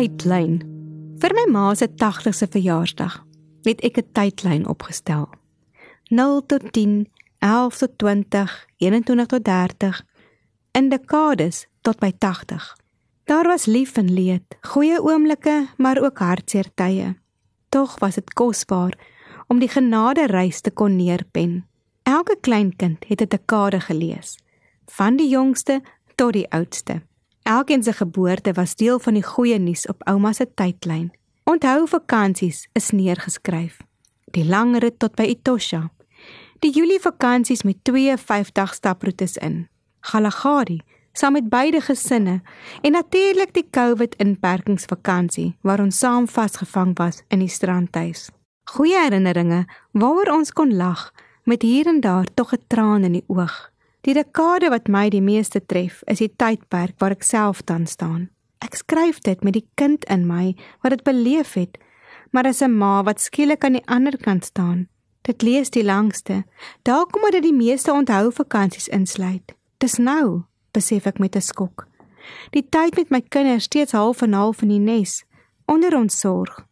Tydlyn. Vir my ma se 80ste verjaarsdag het ek 'n tydlyn opgestel. 0 tot 10, 11 tot 20, 21 tot 30 in dekades tot by 80. Daar was lief en leed, goeie oomblikke, maar ook hartseer tye. Tog was dit kosbaar om die genade reis te kon neerpen. Elke kleinkind het 'n dekade gelees, van die jongste tot die oudste. Elkeen se geboorte was deel van die goeie nuus op ouma se tydlyn. Onthou vakansies is neergeskryf. Die lang rit tot by Etosha. Die Julie vakansies met 52 staproetes in. Galagadi saam met beide gesinne en natuurlik die COVID inperkingsvakansie waar ons saam vasgevang was in die strandhuis. Goeie herinneringe waaroor ons kon lag met hier en daar tog 'n traan in die oog. Die dekade wat my die meeste tref, is die tydperk waar ek self dan staan. Ek skryf dit met die kind in my wat dit beleef het, maar as 'n ma wat skielik aan die ander kant staan. Dit lees die langste. Daar kom dit die meeste onthou vakansies insluit. Dis nou, besef ek met 'n skok. Die tyd met my kinders steeds half en half in die nes onder ons sorg.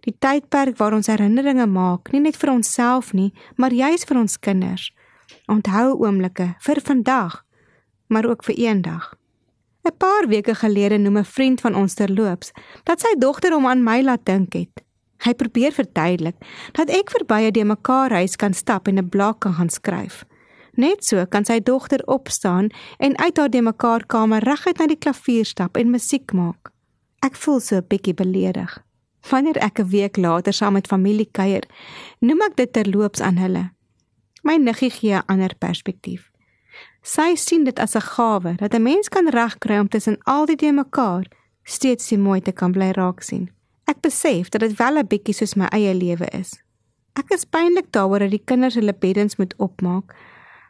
Die tydperk waar ons herinneringe maak, nie net vir onsself nie, maar juis vir ons kinders. Onthou oomblikke vir vandag, maar ook vir eendag. 'n Paar weke gelede noem 'n vriend van ons terloops dat sy dogter hom aan my laat dink het. Hy probeer verduidelik dat ek verby 'n de mekaar huis kan stap en 'n blok kan gaan skryf. Net so kan sy dogter opstaan en uit haar de mekaar kamer reguit na die klavier stap en musiek maak. Ek voel so 'n bietjie beledig. Wanneer ek 'n week later saam met familie kuier, noem ek dit terloops aan hulle. My niggie gee 'n ander perspektief. Sy sien dit as 'n gawe dat 'n mens kan regkry om tussen al die te mekaar steeds die mooi te kan bly raak sien. Ek besef dat dit wel 'n bietjie soos my eie lewe is. Ek is pynlik daaroor dat die kinders hulle beddens moet opmaak,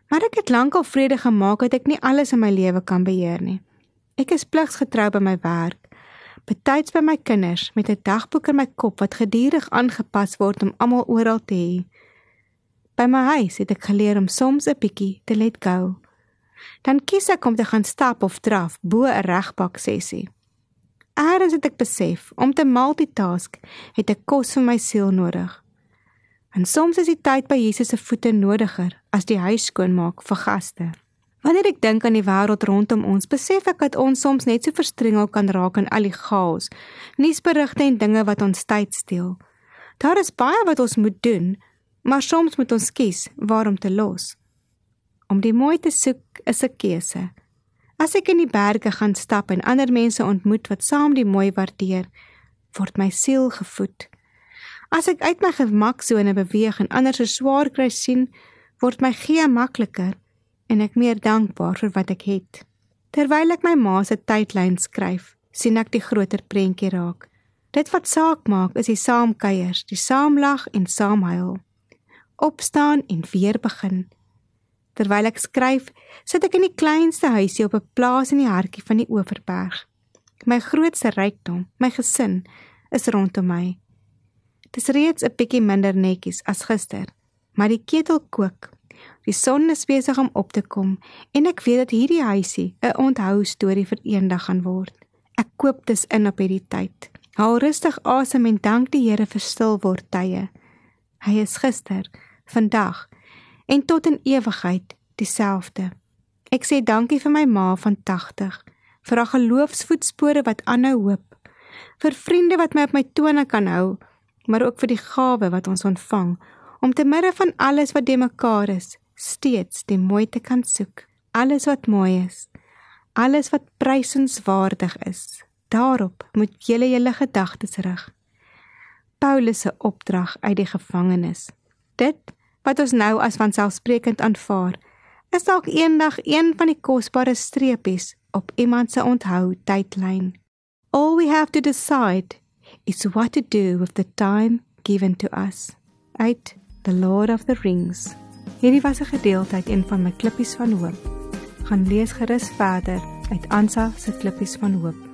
maar ek het lankal vrede gemaak dat ek nie alles in my lewe kan beheer nie. Ek is pligsgetrou by my werk, betyds by my kinders met 'n dagboek in my kop wat gedurig aangepas word om almal oral te hê. By my huis het ek geleer om soms 'n bietjie te let go. Dan kies ek om te gaan stap of draf bo 'n regbak sessie. Eers het ek besef om te multitask het ek kos vir my siel nodig. En soms is die tyd by Jesus se voete nodiger as die huis skoonmaak vir gaste. Wanneer ek dink aan die wêreld rondom ons, besef ek dat ons soms net so verstrengel kan raak in al die chaos, nuusberigte en dinge wat ons tyd steel. Daar is baie wat ons moet doen, maar soms moet ons kies waarom te los. Om die mooi te soek is 'n keuse. As ek in die berge gaan stap en ander mense ontmoet wat saam die mooi waardeer, word my siel gevoed. As ek uit my gemaksone beweeg en ander se swaar kry sien, word my gee makliker en ek meer dankbaar vir wat ek het. Terwyl ek my ma se tydlyn skryf, sien ek die groter prentjie raak. Dit wat saak maak is die saamkuiers, die saamlag en saamhuil opstaan en weer begin. Terwyl ek skryf, sit ek in die kleinste huisie op 'n plaas in die hartjie van die Oeverberg. My grootste rykdom, my gesin, is rondom my. Dit is reeds 'n bietjie minder netjies as gister, maar die ketel kook. Die son is besig om op te kom en ek weet dat hierdie huisie 'n onthou storie vir eendag gaan word. Ek koop dus in op hierdie tyd. Haal rustig asem en dank die Here vir stil word tye. Hy is gister, vandag en tot in ewigheid dieselfde. Ek sê dankie vir my ma van 80, vir haar geloofsvoetspore wat aanhou hoop, vir vriende wat my op my tone kan hou, maar ook vir die gawe wat ons ontvang om te midde van alles wat de mekaar is, steeds die mooi te kan soek, alles wat mooi is, alles wat prysenswaardig is. Daarop moet julle julle gedagtes rig. Paulus se opdrag uit die gevangenis. Dit wat ons nou as vanselfsprekend aanvaar, is dalk eendag een van die kosbare streepies op iemand se onthou tydlyn. All we have to decide is what to do with the time given to us. Uit The Lord of the Rings. Hierdie was 'n gedeelte uit een van my klippies van hoop. Gaan lees gerus verder uit Ansa se klippies van hoop.